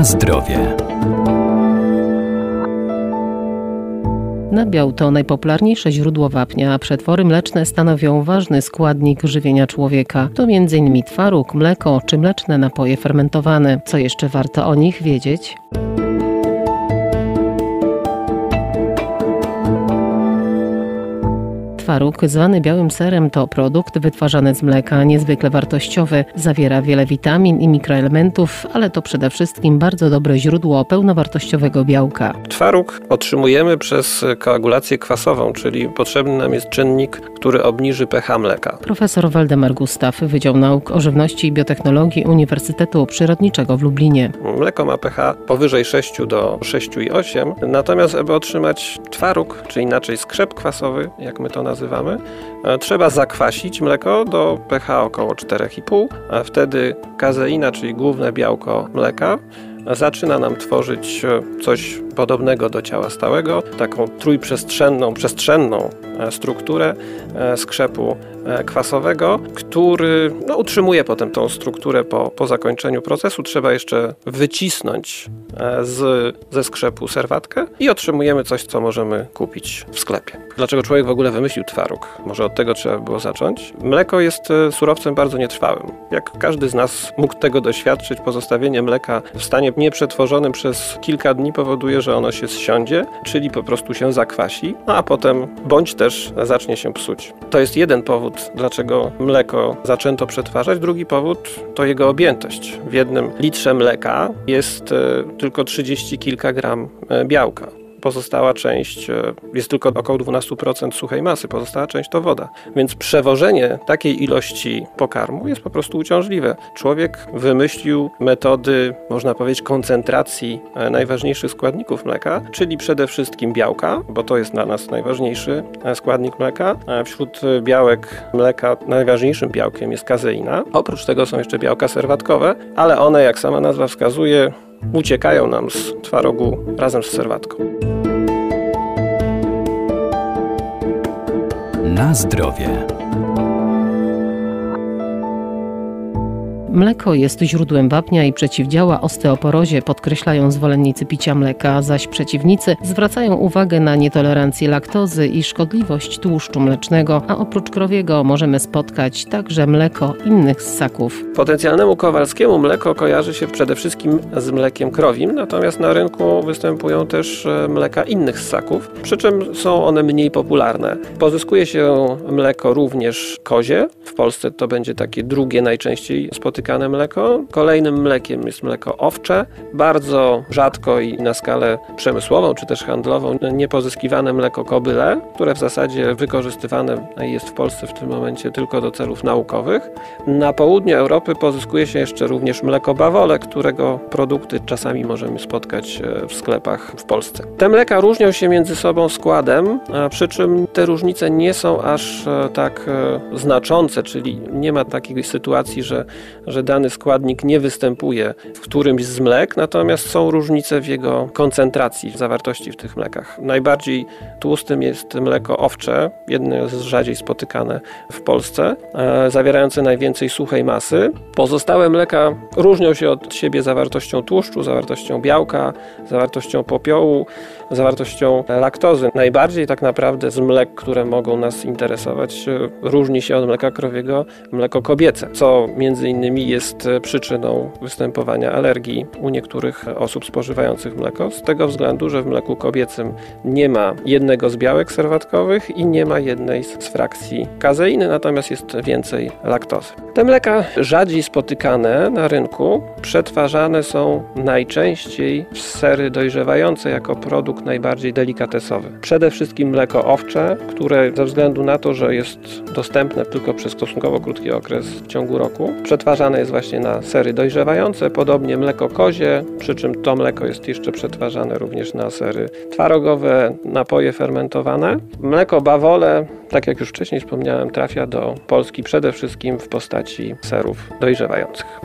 Na zdrowie. Nabiał to najpopularniejsze źródło wapnia, a przetwory mleczne stanowią ważny składnik żywienia człowieka. To m.in. twaróg, mleko czy mleczne napoje fermentowane. Co jeszcze warto o nich wiedzieć? Twaróg, zwany białym serem, to produkt wytwarzany z mleka, niezwykle wartościowy. Zawiera wiele witamin i mikroelementów, ale to przede wszystkim bardzo dobre źródło pełnowartościowego białka. Twaróg otrzymujemy przez koagulację kwasową, czyli potrzebny nam jest czynnik, który obniży pH mleka. Profesor Waldemar Gustaw, Wydział Nauk o Żywności i Biotechnologii Uniwersytetu Przyrodniczego w Lublinie. Mleko ma pH powyżej 6 do 6,8, natomiast aby otrzymać twaróg, czy inaczej skrzep kwasowy, jak my to nazywamy, nazywamy, e, trzeba zakwasić mleko do pH około 4,5, a wtedy kazeina, czyli główne białko mleka, zaczyna nam tworzyć e, coś podobnego do ciała stałego, taką trójprzestrzenną, przestrzenną e, strukturę skrzepu kwasowego, który no, utrzymuje potem tą strukturę po, po zakończeniu procesu. Trzeba jeszcze wycisnąć z, ze skrzepu serwatkę i otrzymujemy coś, co możemy kupić w sklepie. Dlaczego człowiek w ogóle wymyślił twaróg? Może od tego trzeba było zacząć. Mleko jest e, surowcem bardzo nietrwałym. Jak każdy z nas mógł tego doświadczyć, pozostawienie mleka w stanie nieprzetworzonym przez kilka dni powoduje, że ono się zsiądzie, czyli po prostu się zakwasi, no a potem bądź też zacznie się psuć. To jest jeden powód, dlaczego mleko zaczęto przetwarzać. Drugi powód to jego objętość. W jednym litrze mleka jest e, tylko 30 kilka gram e, białka pozostała część e, jest tylko około 12% suchej masy, pozostała część to woda. Więc przewożenie takiej ilości pokarmu jest po prostu uciążliwe. Człowiek wymyślił metody, można powiedzieć, koncentracji e, najważniejszych składników mleka, czyli przede wszystkim białka, bo to jest dla nas najważniejszy e, składnik mleka. Wśród białek mleka najważniejszym białkiem jest kazeina. Oprócz tego są jeszcze białka serwatkowe, ale one, jak sama nazwa wskazuje, uciekają nam z twarogu razem z serwatką. Na zdrowie. Mleko jest źródłem wapnia i przeciwdziała osteoporozie, podkreślają zwolennicy picia mleka, zaś przeciwnicy zwracają uwagę na nietolerancję laktozy i szkodliwość tłuszczu mlecznego, a oprócz krowiego możemy spotkać także mleko innych ssaków. Potencjalnemu Kowalskiemu mleko kojarzy się przede wszystkim z mlekiem krowim, natomiast na rynku występują też e, mleka innych ssaków, przy czym są one mniej popularne. Pozyskuje się mleko również kozie. W Polsce to będzie takie drugie najczęściej spotykane mleko. Kolejnym mlekiem jest mleko owcze. Bardzo rzadko i na skalę przemysłową czy też handlową niepozyskiwane mleko kobyle, które w zasadzie wykorzystywane jest w Polsce w tym momencie tylko do celów naukowych. Na południu Europy pozyskuje się jeszcze również mleko bawole, którego produkty czasami możemy spotkać e, w sklepach w Polsce. Te mleka różnią się między sobą składem, przy czym te różnice nie są aż e, tak e, znaczące, czyli nie ma takiej sytuacji, że, że dany składnik nie występuje w którymś z mlek, natomiast są różnice w jego koncentracji, w zawartości w tych mlekach. Najbardziej tłustym jest mleko owcze, jedno z rzadziej spotykane w Polsce, e, zawierające najwięcej suchej masy. Pozostałe mleka różnią się od siebie zawartością tłuszczu, zawartością białka, zawartością popiołu, zawartością laktozy. Najbardziej tak naprawdę z mlek, które mogą nas interesować, e, różni się od mleka krowiego mleko kobiece, co między innymi jest e, przyczyną występowania alergii u niektórych osób spożywających mleko, z tego względu, że w mleku kobiecym nie ma jednego z białek serwatkowych i nie ma jednej z frakcji kazeiny, natomiast jest więcej laktozy. Te mleka rzadziej spotykane na rynku przetwarzane są najczęściej w sery dojrzewające jako produkt najbardziej delikatesowy. Przede wszystkim mleko owcze, które ze względu na to, że jest dostępne tylko przez stosunkowo krótki okres w ciągu roku, przetwarzane jest właśnie na sery dojrzewające, podobnie mleko kozie, przy czym to mleko jest jeszcze przetwarzane również na sery twarogowe, napoje fermentowane. Mleko bawole, tak jak już wcześniej wspomniałem, trafia do Polski przede wszystkim w postaci serów dojrzewających.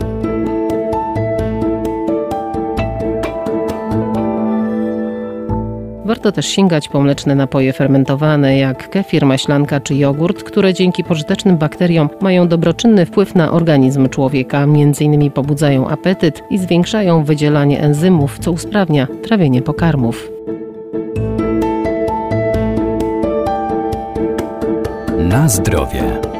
Warto też sięgać po mleczne napoje fermentowane, jak kefir, maślanka czy jogurt, które dzięki pożytecznym bakteriom mają dobroczynny wpływ na organizm człowieka, m.in. pobudzają apetyt i zwiększają wydzielanie enzymów, co usprawnia trawienie pokarmów. Na zdrowie.